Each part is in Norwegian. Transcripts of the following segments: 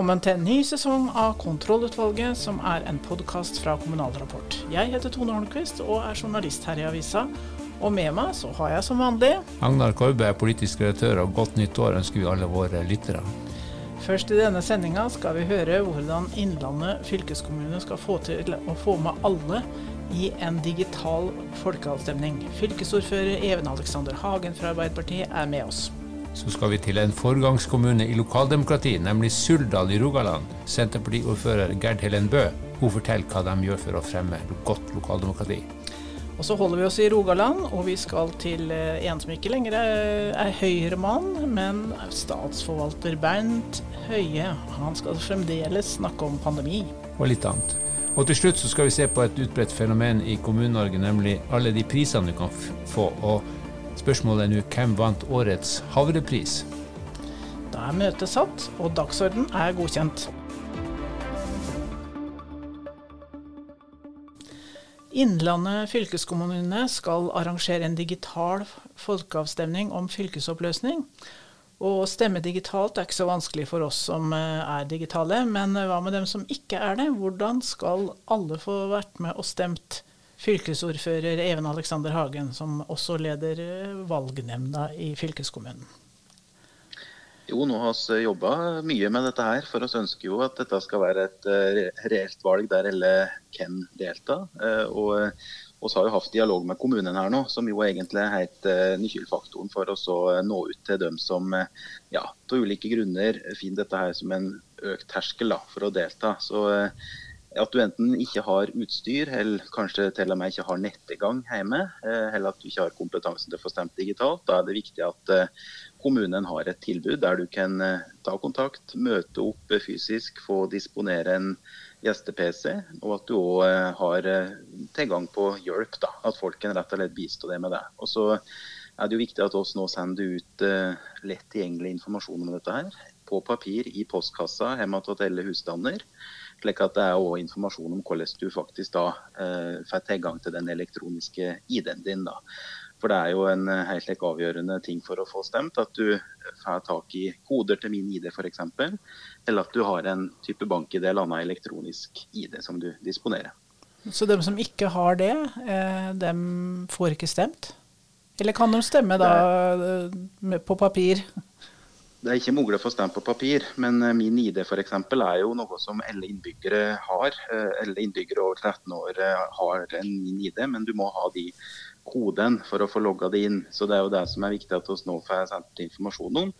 Velkommen til en ny sesong av Kontrollutvalget, som er en podkast fra Kommunal Rapport. Jeg heter Tone Holmquist og er journalist her i avisa. Og med meg så har jeg som vanlig Agnar Korbe er politisk redaktør, og godt nytt år ønsker vi alle våre lyttere. Først i denne sendinga skal vi høre hvordan Innlandet fylkeskommune skal få til å få med alle i en digital folkeavstemning. Fylkesordfører Even Alexander Hagen fra Arbeiderpartiet er med oss. Så skal vi til en forgangskommune i lokaldemokrati, nemlig Suldal i Rogaland. Senterpartiordfører Gerd Helen Bø hun forteller hva de gjør for å fremme godt lokaldemokrati. Og så holder vi oss i Rogaland, og vi skal til eh, en som ikke lenger er Høyre-mann, men statsforvalter Bernt Høie. Han skal fremdeles snakke om pandemi. Og litt annet. Og til slutt så skal vi se på et utbredt fenomen i Kommune-Norge, nemlig alle de prisene du kan få. og Spørsmålet er nå hvem vant årets havrepris? Da er møtet satt, og dagsorden er godkjent. Innlandet fylkeskommune skal arrangere en digital folkeavstemning om fylkesoppløsning. Å stemme digitalt er ikke så vanskelig for oss som eh, er digitale, men hva med dem som ikke er det? Hvordan skal alle få vært med og stemt fylkesordfører Even Alexander Hagen, som også leder eh, valgnemnda i fylkeskommunen. Jo, nå har vi jobba mye med dette her. For oss ønsker jo at dette skal være et uh, reelt valg der alle kan delta. Og vi har jo hatt dialog med kommunen her nå, som jo egentlig er helt nøkkelfaktoren for oss å nå ut til dem som ja, av ulike grunner finner dette her som en økt terskel da, for å delta. Så at du enten ikke har utstyr, eller kanskje til og med ikke har nettegang hjemme, eh, eller at du ikke har kompetansen til å få stemt digitalt. Da er det viktig at eh, kommunen har et tilbud der du kan eh, ta kontakt, møte opp fysisk, få disponere en gjeste-PC, og at du òg har tilgang på hjelp. Da. At folk kan rett og slett bistå deg med det. Og så er det jo viktig at oss nå sender ut lett tilgjengelig informasjon om dette her. På papir i postkassa hjemme hos alle husstander. Slik at det er også informasjon om hvordan du faktisk da eh, får tilgang til den elektroniske ID-en din. da. For det er jo en eh, helt like avgjørende ting for å få stemt at du får tak i koder til min ID f.eks. Eller at du har en type bank-ID eller annen elektronisk ID som du disponerer. Så de som ikke har det, eh, de får ikke stemt? Eller kan de stemme da eh, på papir? Det er ikke mulig å få stemt på papir, men eh, min ID eksempel, er jo noe som alle innbyggere har. Eh, alle innbyggere over 13 år eh, har en min ID, men du må ha de koden for å få logga det inn. Så Det er jo det som er viktig at vi nå får sendt informasjon om,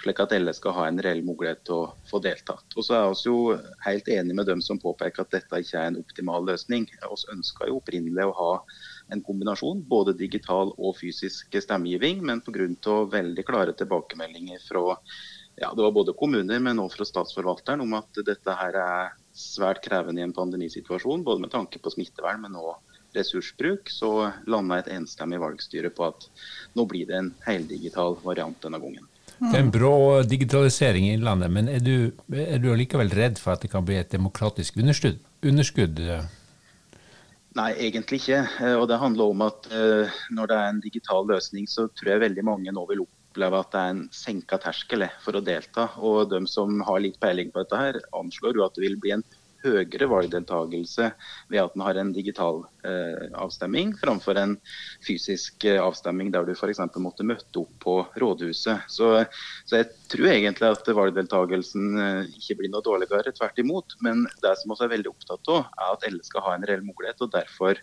slik at alle skal ha en reell mulighet til å få deltatt. Og så er vi jo helt enige med dem som påpeker at dette ikke er en optimal løsning. Vi ønska jo opprinnelig å ha en kombinasjon, både digital og fysisk stemmegiving. Men pga. veldig klare tilbakemeldinger fra ja, det var både kommuner, men også fra statsforvalteren om at dette her er svært krevende i en pandemisituasjon, både med tanke på smittevern, men òg ressursbruk, så landa et enstemmig valgstyre på at nå blir det en heldigital variant denne gangen. Det er en brå digitalisering i Innlandet, men er du, er du allikevel redd for at det kan bli et demokratisk underskudd? underskudd Nei, egentlig ikke. Eh, og det handler om at uh, når det er en digital løsning, så tror jeg veldig mange nå vil oppleve at det er en senka terskel eh, for å delta. Og de som har litt peiling på dette her, anslår jo at det vil bli en høyere valgdeltakelse ved at en har en digital eh, avstemming framfor en fysisk eh, avstemming der du f.eks. måtte møte opp på rådhuset. Så, så, jeg tror egentlig at valgdeltakelsen eh, ikke blir noe dårligere, tvert imot. Men det som også er veldig opptatt av, er at alle skal ha en reell mulighet. og Derfor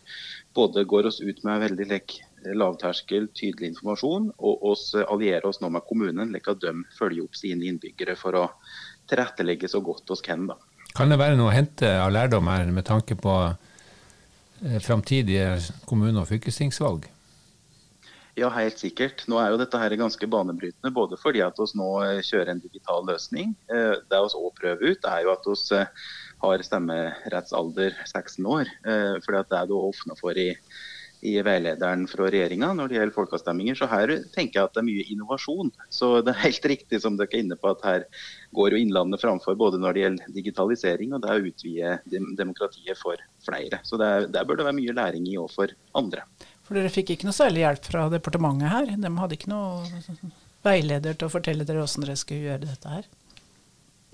både går oss ut med veldig lek lavterskel, tydelig informasjon, og oss allierer oss nå med kommunen, slik at de følger opp sine innbyggere for å tilrettelegge så godt oss kan. da. Kan det være noe å hente av lærdom her med tanke på eh, framtidige kommune- og fylkestingsvalg? Ja, helt sikkert. Nå er jo dette her ganske banebrytende. Både fordi at vi nå eh, kjører en digital løsning. Eh, det vi òg prøver ut, er jo at vi har stemmerettsalder 16 år. Fordi at det er det åpna for i i veilederen fra regjeringa når det gjelder folkeavstemninger. Så her tenker jeg at det er mye innovasjon. Så det er helt riktig som dere er inne på at her går jo Innlandet framfor både når det gjelder digitalisering og det å utvide demokratiet for flere. Så der, der bør det være mye læring i òg for andre. For dere fikk ikke noe særlig hjelp fra departementet her? De hadde ikke noe veileder til å fortelle dere hvordan dere skulle gjøre dette her?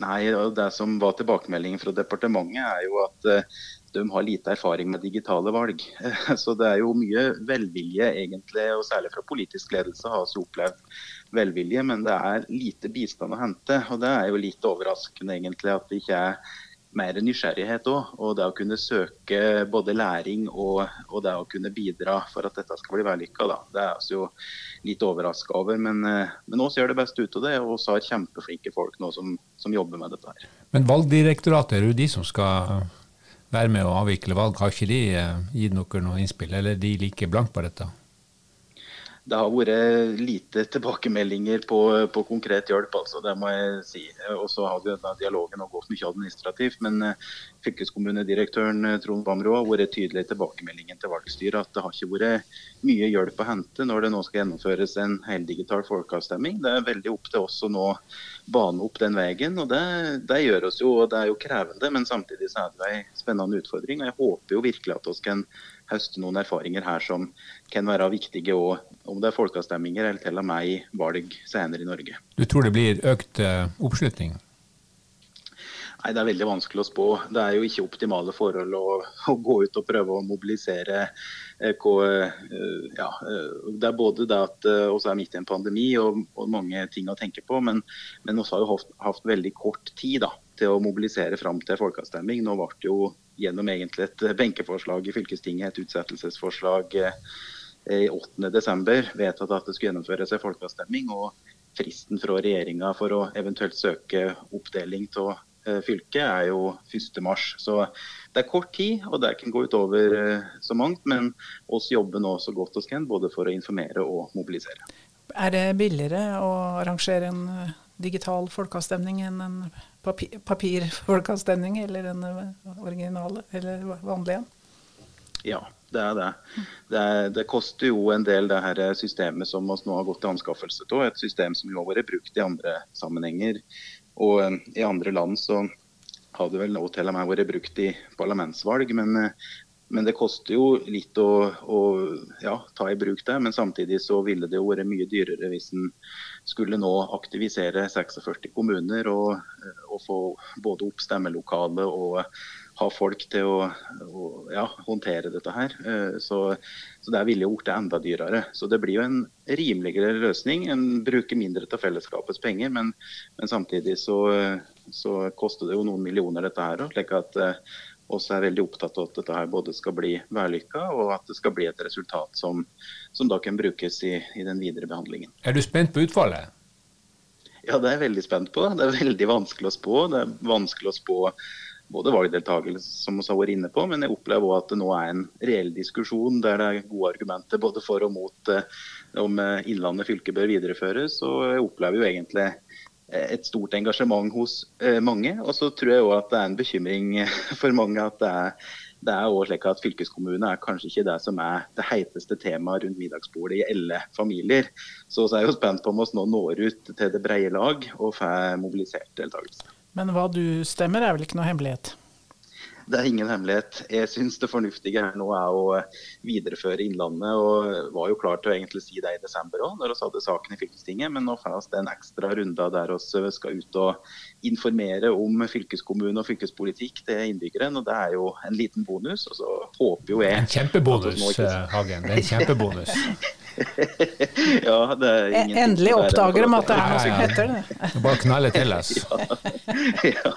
Nei, Det som var tilbakemeldingen fra departementet, er jo at uh, de har lite erfaring med digitale valg. Så det er jo mye velvilje, egentlig, og særlig fra politisk ledelse har vi opplevd velvilje, men det er lite bistand å hente. Og det er jo litt overraskende, egentlig, at det ikke er mer nysgjerrighet òg. Og det å kunne søke både læring og, og, det å kunne bidra for at dette skal bli vellykka, det er vi jo litt overraska over. Men, eh, men oss gjør det beste ut av det, og vi har kjempeflinke folk nå som, som, jobber med dette her. Men Valgdirektoratet, er jo de som skal være med å avvikle valg. Har ikke de eh, gitt noe innspill, eller er de like blank på dette? Det har vært lite tilbakemeldinger på, på, konkret hjelp, altså, det må jeg si. Og så har denne dialogen gått mye administrativt. Men uh, fylkeskommunedirektøren uh, Trond Bamro har vært tydelig i tilbakemeldingen til valgstyret at det har ikke vært mye hjelp å hente når det nå skal gjennomføres en heldigital folkeavstemning. Det er veldig opp til oss å nå bane opp den veien. og det, det, gjør oss jo, og det er jo krevende, men samtidig så er det en spennende utfordring. og Jeg håper jo virkelig at vi kan høste noen erfaringer her som kan være viktige òg, om det er folkeavstemninger eller til og med i valg senere i Norge. Du tror det blir økt uh, oppslutning? Nei, Det er veldig vanskelig å spå. Det er jo ikke optimale forhold å, å gå ut og prøve å mobilisere. Eh, eh, ja, det er både det at vi er midt i en pandemi og, og, mange ting å tenke på, men, men vi har jo hatt, hatt veldig kort tid da, til å mobilisere fram til folkeavstemning. Nå ble det jo gjennom egentlig et benkeforslag i fylkestinget, et utsettelsesforslag eh, i 8.12. vedtatt at det skulle gjennomføres en folkeavstemning. og Fristen fra regjeringa for å eventuelt søke oppdeling av eh, fylket er jo 1.3. Så det er kort tid, og det kan gå utover eh, så mangt. Men oss jobber nå så godt vi kan, både for å informere og mobilisere. Er det billigere å arrangere en digital folkeavstemning enn en papir, papirfolkeavstemning, eller en original originale, eller vanlig en? Ja, det er det. det. det. koster jo en del det her systemet som vi nå har gått til anskaffelse av. Et system som jo har vært brukt i andre sammenhenger. Og eh, i andre land så har det vel nå til og med vært brukt i parlamentsvalg. Men, eh, men det koster jo litt å, å ja, ta i bruk det. Men samtidig så ville det jo vært mye dyrere hvis en skulle nå aktivisere 46 kommuner og, og få både opp stemmelokale og ha folk til å, å ja, håndtere dette her. Eh, så, så det ville gjort det enda dyrere. Så det blir jo en rimeligere løsning. En bruker mindre av fellesskapets penger, men, men samtidig så, så, koster det jo noen millioner dette her. slik at eh, også er veldig opptatt av at dette her både skal bli vellykka og at det skal bli et resultat som, som da kan brukes i, i, den videre behandlingen. Er du spent på utfallet? Ja, det er jeg veldig spent på. Det er veldig vanskelig å spå. Det er vanskelig å spå både valgdeltakelse, som vi har vært inne på, men jeg opplever også at det nå er en reell diskusjon der det er gode argumenter både for og mot eh, om eh, Innlandet fylke bør videreføres. Og jeg opplever jo egentlig et stort engasjement hos eh, mange. Og så tror jeg òg at det er en bekymring for mange at det er, det er slik at fylkeskommune er kanskje ikke det som er det heiteste temaet rundt middagsbordet i alle familier. Så vi er jo spent på om vi nå når ut til det brede lag og får mobilisert deltakelse. Men hva du stemmer er vel ikke noe hemmelighet? Det er ingen hemmelighet. Jeg syns det fornuftige her nå er å videreføre Innlandet. og Var jo klar til å egentlig si det i desember òg, når vi hadde saken i fylkestinget. Men nå får vi en ekstra runde der vi skal ut og informere om fylkeskommune og fylkespolitikk til innbyggerne. og Det er jo en liten bonus. og så håper jo jeg... En kjempebonus, Hagen. Det er en kjempebonus. ja, det er ingen Endelig oppdager de at det er noe som heter det. Bare knalle til, oss. ja. ja.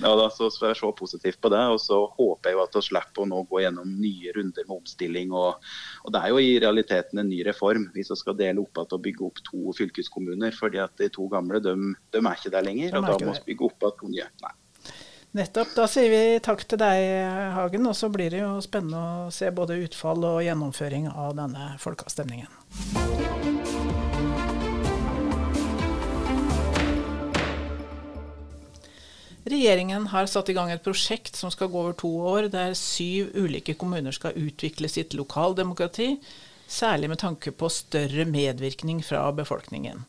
ja da, så skal jeg se positivt på det. Og så håper jeg jo at vi slipper å nå gå gjennom nye runder med omstilling. Og, og, det er jo i realiteten en ny reform hvis vi skal dele opp igjen og bygge opp to fylkeskommuner. fordi at de to gamle de, de er ikke der lenger, og da må vi bygge opp igjen to nye. Nei. Nettopp. Da sier vi takk til deg, Hagen. Og så blir det jo spennende å se både utfall og gjennomføring av denne folkeavstemningen. Regjeringen har satt i gang et prosjekt som skal gå over to år, der syv ulike kommuner skal utvikle sitt lokaldemokrati, særlig med tanke på større medvirkning fra befolkningen.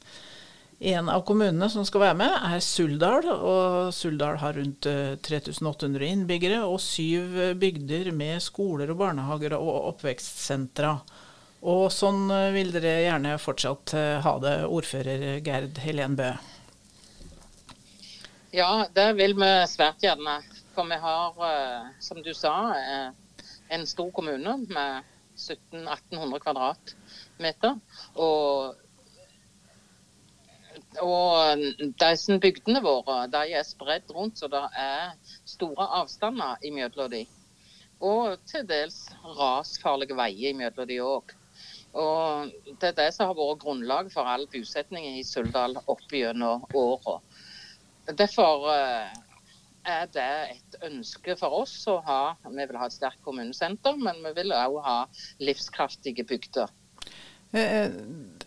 En av kommunene som skal være med, er Suldal. og Suldal har rundt 3800 eh, innbyggere og syv bygder med skoler og barnehager og oppvekstsentra. Og sånn eh, vil dere gjerne fortsatt eh, ha det, ordfører Gerd Helen Bø. Ja, det vil vi svært gjerne. For vi har, eh, som du sa, eh, en stor kommune med 1700-1800 kvadratmeter. Og, og disse bygdene våre de er spredt rundt, så det er store avstander imellom dem. Og til dels rasfarlige veier imellom dem òg. Og det er det som har vært grunnlag for all bosetning i Suldal opp gjennom åra. Derfor eh, er det et ønske for oss å ha Vi vil ha et sterkt kommunesenter, men vi vil òg ha livskraftige bygder. Eh, eh,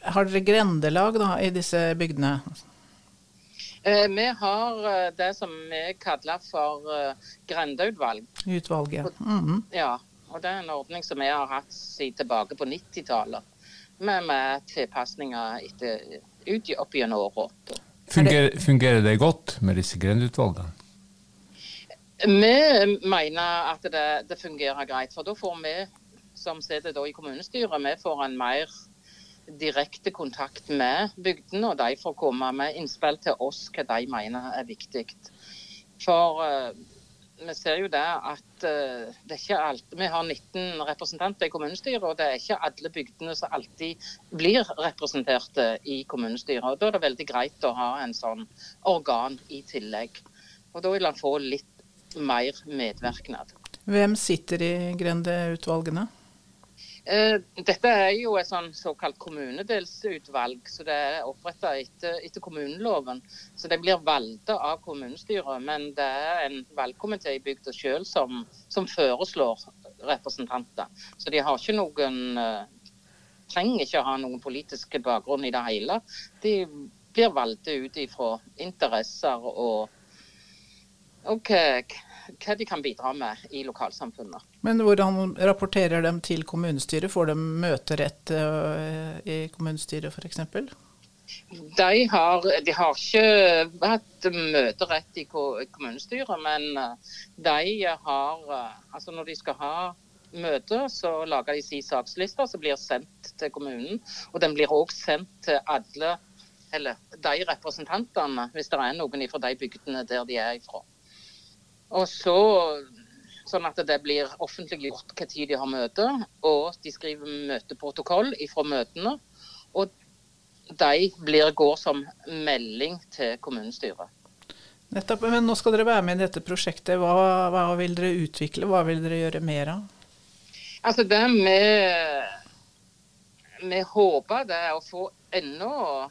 har dere grendelag da, i disse bygdene? Vi har det som vi kaller for grendeutvalg. Utvalget. Mm -hmm. Ja, og Det er en ordning som vi har hatt siden tilbake på 90-tallet. Med, med tilpasninger ut opp gjennom åra. Fungerer, fungerer, det godt med disse grendeutvalgene? Vi mener at det, det, fungerer greit. For da får vi som sitter i kommunestyret, vi får en mer direkte kontakt med bygdene. Og de får komme med innspill til oss hva de mener er viktig. For uh, vi ser jo det at uh, det er ikke alt, vi har 19 representanter i kommunestyret, og det er ikke alle bygdene som alltid blir representerte i kommunestyret. og Da er det veldig greit å ha en sånn organ i tillegg. Og Da vil han få litt mer medvirknad. Hvem sitter i grendeutvalgene? Eh, dette er jo et sånn såkalt kommunedelsutvalg, så det er oppretta etter, etter, kommuneloven. Så det blir valgt av kommunestyret, men det er en valgkomité i bygda sjøl som, som, foreslår representanter. Så de har ikke noen eh, trenger ikke ha noen politisk bakgrunn i det hele. De blir valgt ut ifra interesser og og de kan bidra med i lokalsamfunnet. Men hvordan rapporterer de til kommunestyret? Får de møterett eh, i kommunestyret f.eks.? De har, de har ikke hatt møterett i kommunestyret, men eh, de har eh, Altså når de skal ha møte, så lager de si saksliste som blir sendt til kommunen. Og den blir òg sendt til alle, eller de representantene, hvis det er noen fra de bygdene der de er ifra. Og så Sånn at det blir offentliggjort tid de har møte, og de skriver møteprotokoll fra møtene. Og de blir, går som melding til kommunestyret. Nettopp, men Nå skal dere være med i dette prosjektet. Hva, hva vil dere utvikle? Hva vil dere gjøre mer av? Altså det vi, vi håper det er å få enda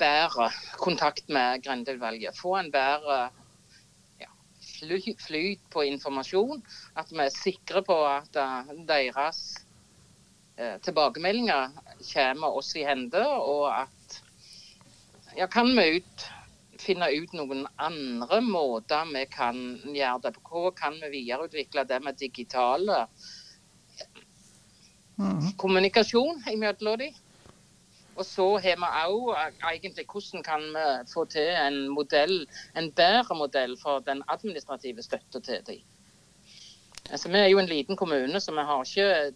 bedre kontakt med Grendeutvalget. Få en bedre flyt på informasjon. At vi er sikre på at uh, deres uh, tilbakemeldinger kommer oss i hende, og at ja, kan vi ut, finne ut noen andre måter vi kan gjøre det på. Hva kan vi videreutvikle det med digitale mm. kommunikasjon imellom dem? Og så har vi òg eh, egentlig hvordan kan vi få til en modell, en bedre modell for den administrative støtta til dem. Altså, vi er jo en liten kommune, så vi har ikke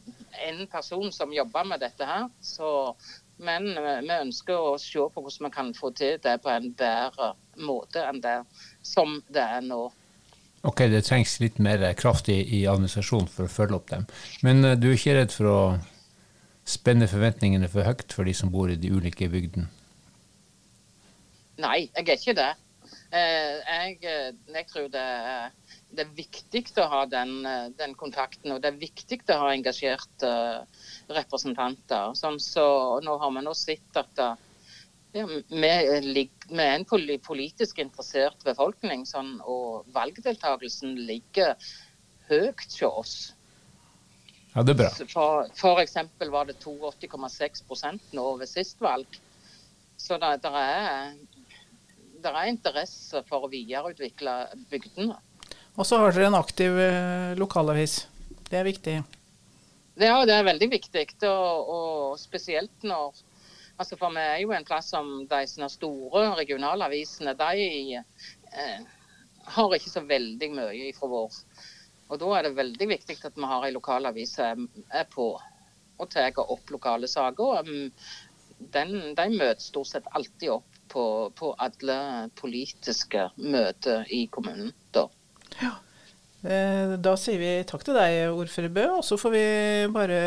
en person som jobber med dette her. Så, men eh, vi ønsker å se på hvordan vi kan få til det på en bedre måte enn det som det er nå. Ok, det trengs litt mer kraft i, i administrasjonen for å følge opp dem. Men uh, du er ikke redd for å spenne forventningene for høyt for de som bor i de ulike bygdene? Nei, jeg er ikke det. Eh, jeg, eh, jeg tror det er, det er, viktig å ha den, eh, den, kontakten, og det er viktig å ha engasjerte representanter. Sånn så Nå har vi nå sett at ja, vi, er en politisk interessert befolkning, sånn, og valgdeltakelsen ligger høyt hos oss. Ja, det er bra. For, for eksempel var det 82,6 nå ved sist valg. Så det, det, er, det er interesse for å videreutvikle bygdene. Og så har dere en aktiv eh, lokalavis. Det er viktig? Ja, det er veldig viktig. Og, og spesielt når altså For vi er jo en plass som de store regionalavisene de eh, har ikke så veldig mye fra vår og Da er det veldig viktig at vi har en lokalavis som er på og tar opp lokale saker. um, den, De møter stort sett alltid opp på, på alle politiske møter i kommunen. da. Ja. Eh, da sier vi takk til deg, ordfører Bø, og så får vi bare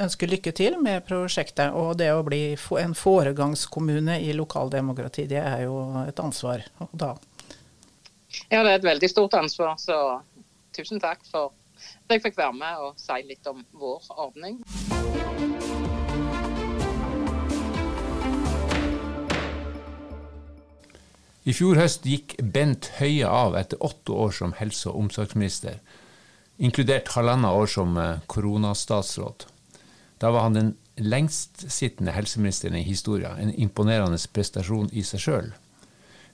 ønske lykke til med prosjektet. Og det å bli en foregangskommune i lokaldemokrati, det er jo et ansvar. Da. Ja, det er et veldig stort ansvar, så tusen takk for at jeg fikk være med og si litt om vår ordning. I fjor høst gikk Bent Høie av etter åtte år som helse- og omsorgsminister, inkludert halvannet år som eh, koronastatsråd. Da var han den lengstsittende helseministeren i historien, en imponerende prestasjon i seg sjøl.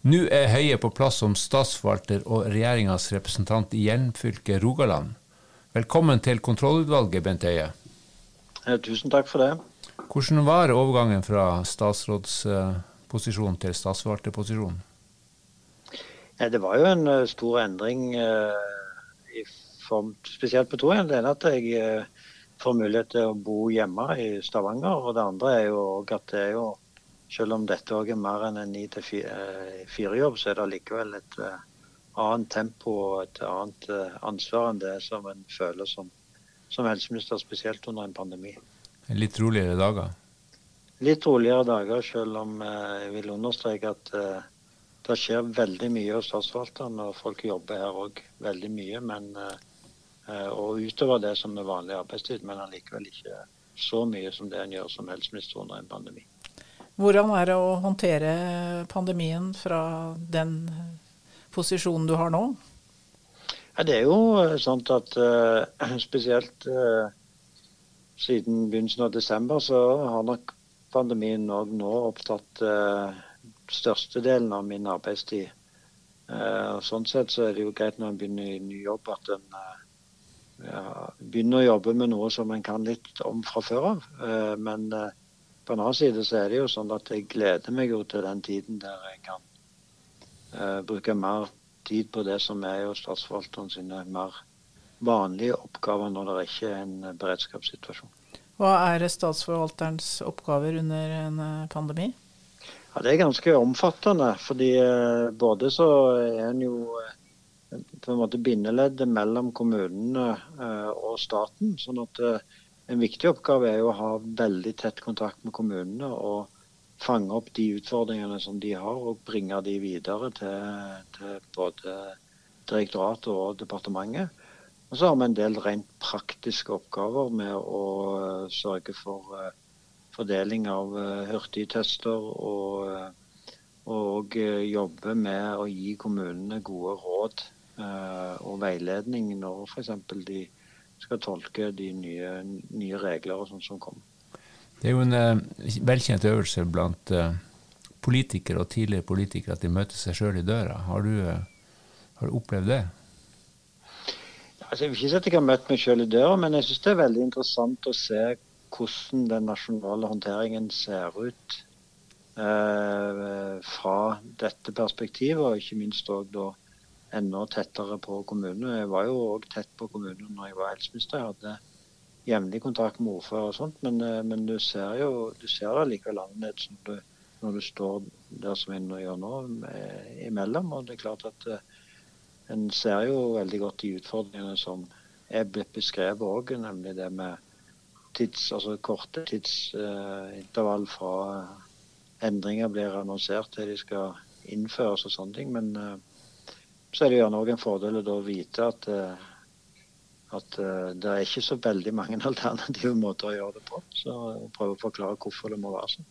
Nå er Høie på plass som statsforvalter og regjeringas representant i hjemfylket Rogaland. Velkommen til kontrollutvalget, Bent Høie. Tusen takk for det. Hvordan var overgangen fra statsrådsposisjon til statsforvalterposisjon? Det var jo en eh, stor endring, eh, form, spesielt på to. Det ene at jeg eh, får mulighet til å bo hjemme i Stavanger. Og det andre er jo at det er jo, selv om dette òg er mer enn en ni til fire-jobb, så er det likevel et annet tempo og et annet ansvar enn det som en føler som, som helseminister, spesielt under en pandemi. Litt roligere dager? Litt roligere dager, selv om jeg vil understreke at det skjer veldig mye hos statsforvalteren, og folk jobber her òg veldig mye. Men, eh, og utover det som er vanlig arbeidstid, men allikevel ikke så mye som det en gjør som helseminister under en pandemi. Hvordan er det å håndtere pandemien fra den posisjonen du har nå? Ja, det er jo sånn at uh, spesielt uh, siden begynnelsen av desember så har nok pandemien òg nå opptatt uh, størstedelen av min arbeidstid. Uh, sånn sett så er det jo greit når en begynner i ny jobb, at en ja, begynner å jobbe med noe som en kan litt om fra før av. Men på en annen side så er det jo sånn at jeg gleder meg jo til den tiden der jeg kan bruke mer tid på det som er jo statsforvalteren sine mer vanlige oppgaver når det ikke er en beredskapssituasjon. Hva er statsforvalterens oppgaver under en pandemi? Ja, Det er ganske omfattende. fordi eh, både så er en jo eh, på en måte bindeleddet mellom kommunene eh, og staten. sånn at En viktig oppgave er jo å ha veldig tett kontakt med kommunene og fange opp de utfordringene som de har, og bringe de videre til, til både direktoratet og departementet. Og så har vi en del rent praktiske oppgaver med å sørge for fordeling av eh, hurtigtester og, eh, og eh, jobbe med å gi kommunene gode råd og veiledning når f.eks. de skal tolke de nye, nye regler og sånt som kommer. Det er jo en uh, velkjent øvelse blant uh, politikere og tidligere politikere at de møter seg sjøl i døra. Har du, uh, har du, opplevd det? Altså, jeg vil ikke si at jeg har møtt meg sjøl i døra, men jeg syns det er veldig interessant å se hvordan den nasjonale håndteringen ser ut eh, fra dette perspektivet, og ikke minst òg da enda tettere på kommunene. Jeg var jo òg tett på kommunene når jeg var helseminister. Jeg hadde jevnlig kontakt med ordfører og sånt, men, eh, men, du ser jo du ser det likevel annerledes når når du står der som en gjør nå, imellom. Og det er klart at uh, en ser jo veldig godt de utfordringene som er blitt beskrevet òg, nemlig det med tids, altså korte tidsintervall uh, fra endringer blir annonsert til de skal innføres og sånne ting. Men uh, så er det gjerne òg en fordel å vite at, uh, at det er ikke så veldig mange alternative måter å gjøre det på. Så prøve å forklare hvorfor det må være sånn.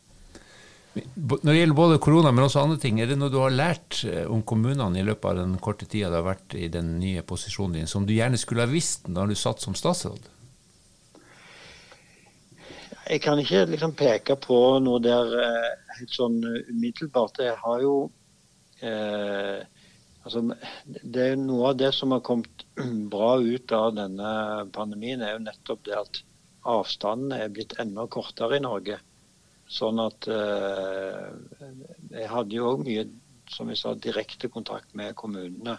Når det gjelder både korona, men også andre ting, er det noe du har lært om kommunene i løpet av den korte tida du har vært i den nye posisjonen din, som du gjerne skulle ha visst da du satt som statsråd? Jeg kan ikke liksom peke på noe der eh, helt sånn umiddelbart. Jeg har jo eh, altså, det er Noe av det som har kommet bra ut av denne pandemien, er jo nettopp det at avstandene er blitt enda kortere i Norge. Sånn at eh, Jeg hadde jo òg mye som vi sa, direkte kontakt med kommunene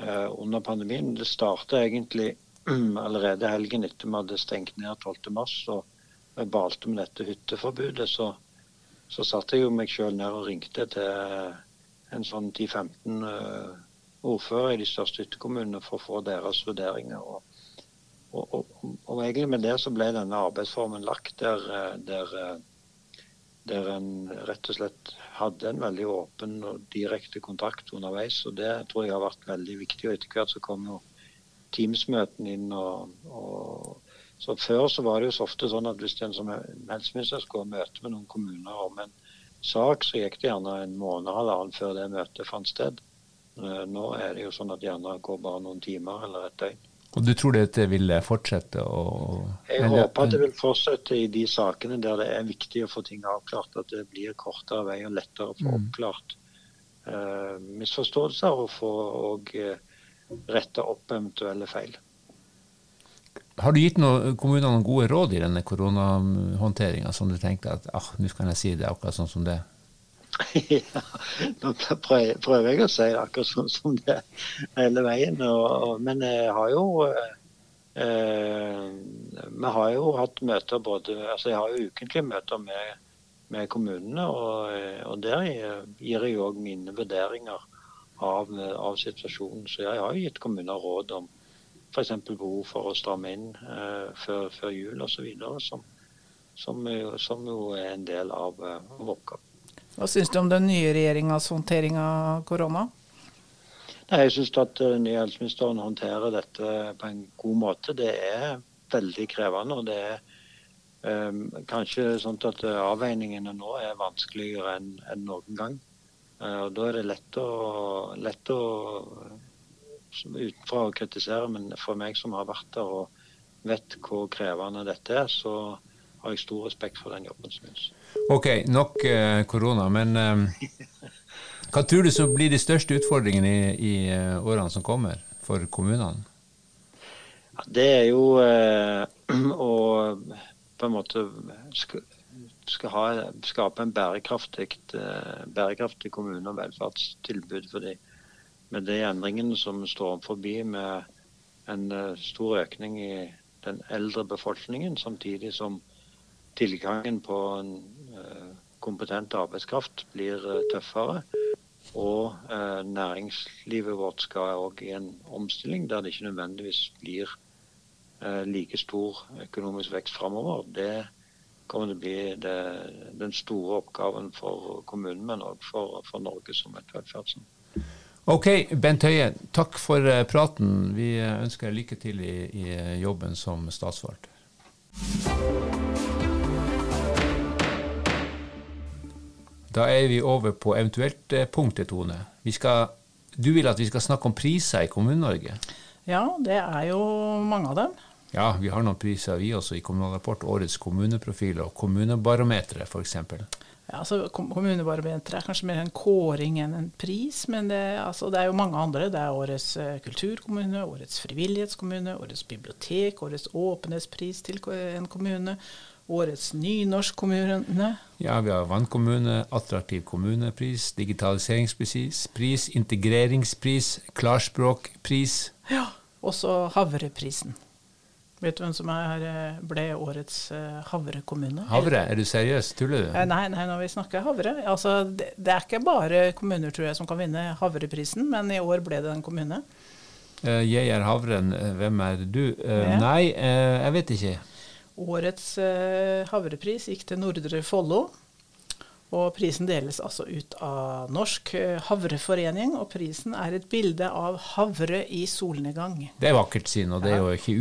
eh, under pandemien. Det startet egentlig allerede helgen etter vi hadde stengt ned 12.3. og jeg balte med dette hytteforbudet, så så satte jeg jo meg sjøl ned og ringte til en sånn 10-15 uh, ordførere i de største ytterkommunene for å få deres vurderinger. Og, og, og, og, egentlig med det så ble denne arbeidsformen lagt der, der, der en rett og slett hadde en veldig åpen og direkte kontakt underveis. og Det tror jeg har vært veldig viktig. og Etter hvert så kom jo Teams-møtene inn. og så Før så var det jo så ofte sånn at hvis en som helseminister skulle ha møte med noen kommuner om en sak, så gikk det gjerne en måned eller annen før det møtet fant sted. Eh, nå er det jo sånn at gjerne går bare noen timer eller et døgn. Og du tror dette vil fortsette? å... Jeg eller... håper at det vil fortsette i de sakene der det er viktig å få ting avklart. At det blir kortere vei og lettere å få mm. oppklart uh, misforståelser og få og, uh, rette opp eventuelle feil. Har du gitt noen kommunene noen gode råd i denne koronahåndteringa, som du tenkte at ah, nå kan jeg si det akkurat sånn som det? ja, nå prøver jeg å si det akkurat sånn som det hele veien. Og, og, men jeg har jo eh, Vi har jo hatt møter både altså Jeg har jo ukentlige møter med, med kommunene, og, og, der gir jeg òg mine vurderinger av, av, situasjonen. Så jeg har jo gitt kommuner råd om f.eks. behov for å stramme inn eh, før, før jul osv. Som, som, som jo er en del av, av oppgaven. Hva syns du om den nye regjeringas håndtering av korona? Nei, jeg syns at den nye helseministeren håndterer dette på en god måte. Det er veldig krevende. og det er um, kanskje sånn at avveiningene nå er vanskeligere enn, enn noen gang. Uh, og Da er det lett å, lett å utenfra å kritisere, men for meg som har vært der og vet hvor krevende dette er, så har jeg stor respekt for den jobben som gjøres. Ok, nok uh, korona. Men uh, hva tror du så blir de største utfordringene i, i uh, årene som kommer for kommunene? Ja, det er jo å på en måte skal, skal ha, skape en bærekraftig, bærekraftig kommune- og velferdstilbud. fordi med de endringene som står forbi med en stor økning i den eldre befolkningen, samtidig som tilgangen på en eh, kompetent arbeidskraft blir eh, tøffere. Og eh, næringslivet vårt skal òg i en omstilling der det ikke nødvendigvis blir like stor økonomisk vekst framover. Det kommer til å bli det, den store oppgaven for kommunen, men òg for, for, Norge som et velferdssamfunn. Ok, Bent Høie, takk for praten. Vi ønsker deg lykke til i, i jobben som statsforvalter. Da er vi over på eventuelt eh, punktet, Tone. Skal, du vil at vi skal snakke om priser i Kommune-Norge? Ja, det er jo mange av dem. Ja, vi har noen priser vi også i Kommunal Rapport. Årets kommuneprofil og Kommunebarometeret f.eks. Ja, altså Kommunebarometeret er kanskje mer en kåring enn en pris, men det, altså, det, er jo mange andre. Det er årets uh, kulturkommune, årets frivillighetskommune, årets bibliotek, årets åpenhetspris til en kommune, Årets nynorskkommune. Ja, vi har vannkommune, attraktiv kommunepris, digitaliseringspris, pris, integreringspris, klarspråkpris. Ja, også Havreprisen. Vet du hvem som er, eh, ble årets uh, Havre Havre? Er du seriøs? Tuller du? Eh, nei, nei, når vi snakker Havre. Altså, det, det, er ikke bare kommuner tror jeg, som kan vinne Havreprisen, men i år ble det en kommune. Jeg er Havren. Hvem er du? Ja. nei, jeg vet ikke. Årets eh, havrepris gikk til Nordre Follo. Og prisen deles altså ut av Norsk eh, havreforening, og prisen er et bilde av havre i solnedgang. Det er vakkert syn, og det er jo ikke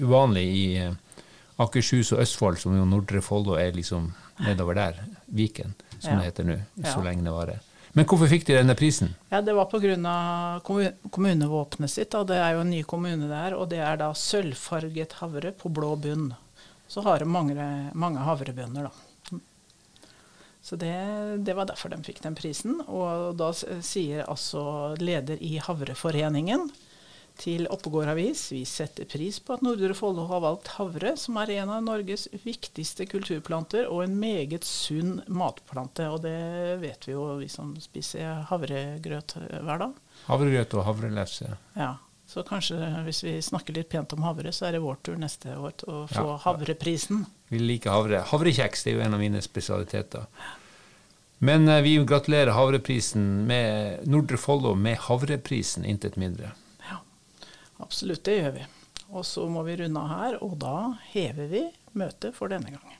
uvanlig i eh, Akershus og Østfold, som jo Nordre Follo er liksom nedover der, Viken, som ja. det heter nå, så ja. lenge det varer. Men hvorfor fikk de denne prisen? Ja, Det var pga. kommunevåpenet sitt. Da. Det er jo en ny kommune der, og det er da sølvfarget havre på blå bunn så har de mange, mange havrebønder, da. Så det, det, var derfor de fikk den prisen. Og da sier altså leder i Havreforeningen til Oppegård Avis vi setter pris på at Nordre Follo har valgt havre, som er en av Norges viktigste kulturplanter og en meget sunn matplante. Og det vet vi jo, vi som spiser havregrøt hver dag. Havregrøt og havrelefse. Ja. Så kanskje hvis vi snakker litt pent om havre, så er det vår tur neste år til å få ja. havreprisen. Vi liker havre. Havrekjeks det er jo en av mine spesialiteter. Men eh, vi gratulerer Havreprisen med Nordre Follo med Havreprisen, intet mindre. Ja, absolutt, det gjør vi. Og så må vi runde av her, og da hever vi møtet for denne gangen.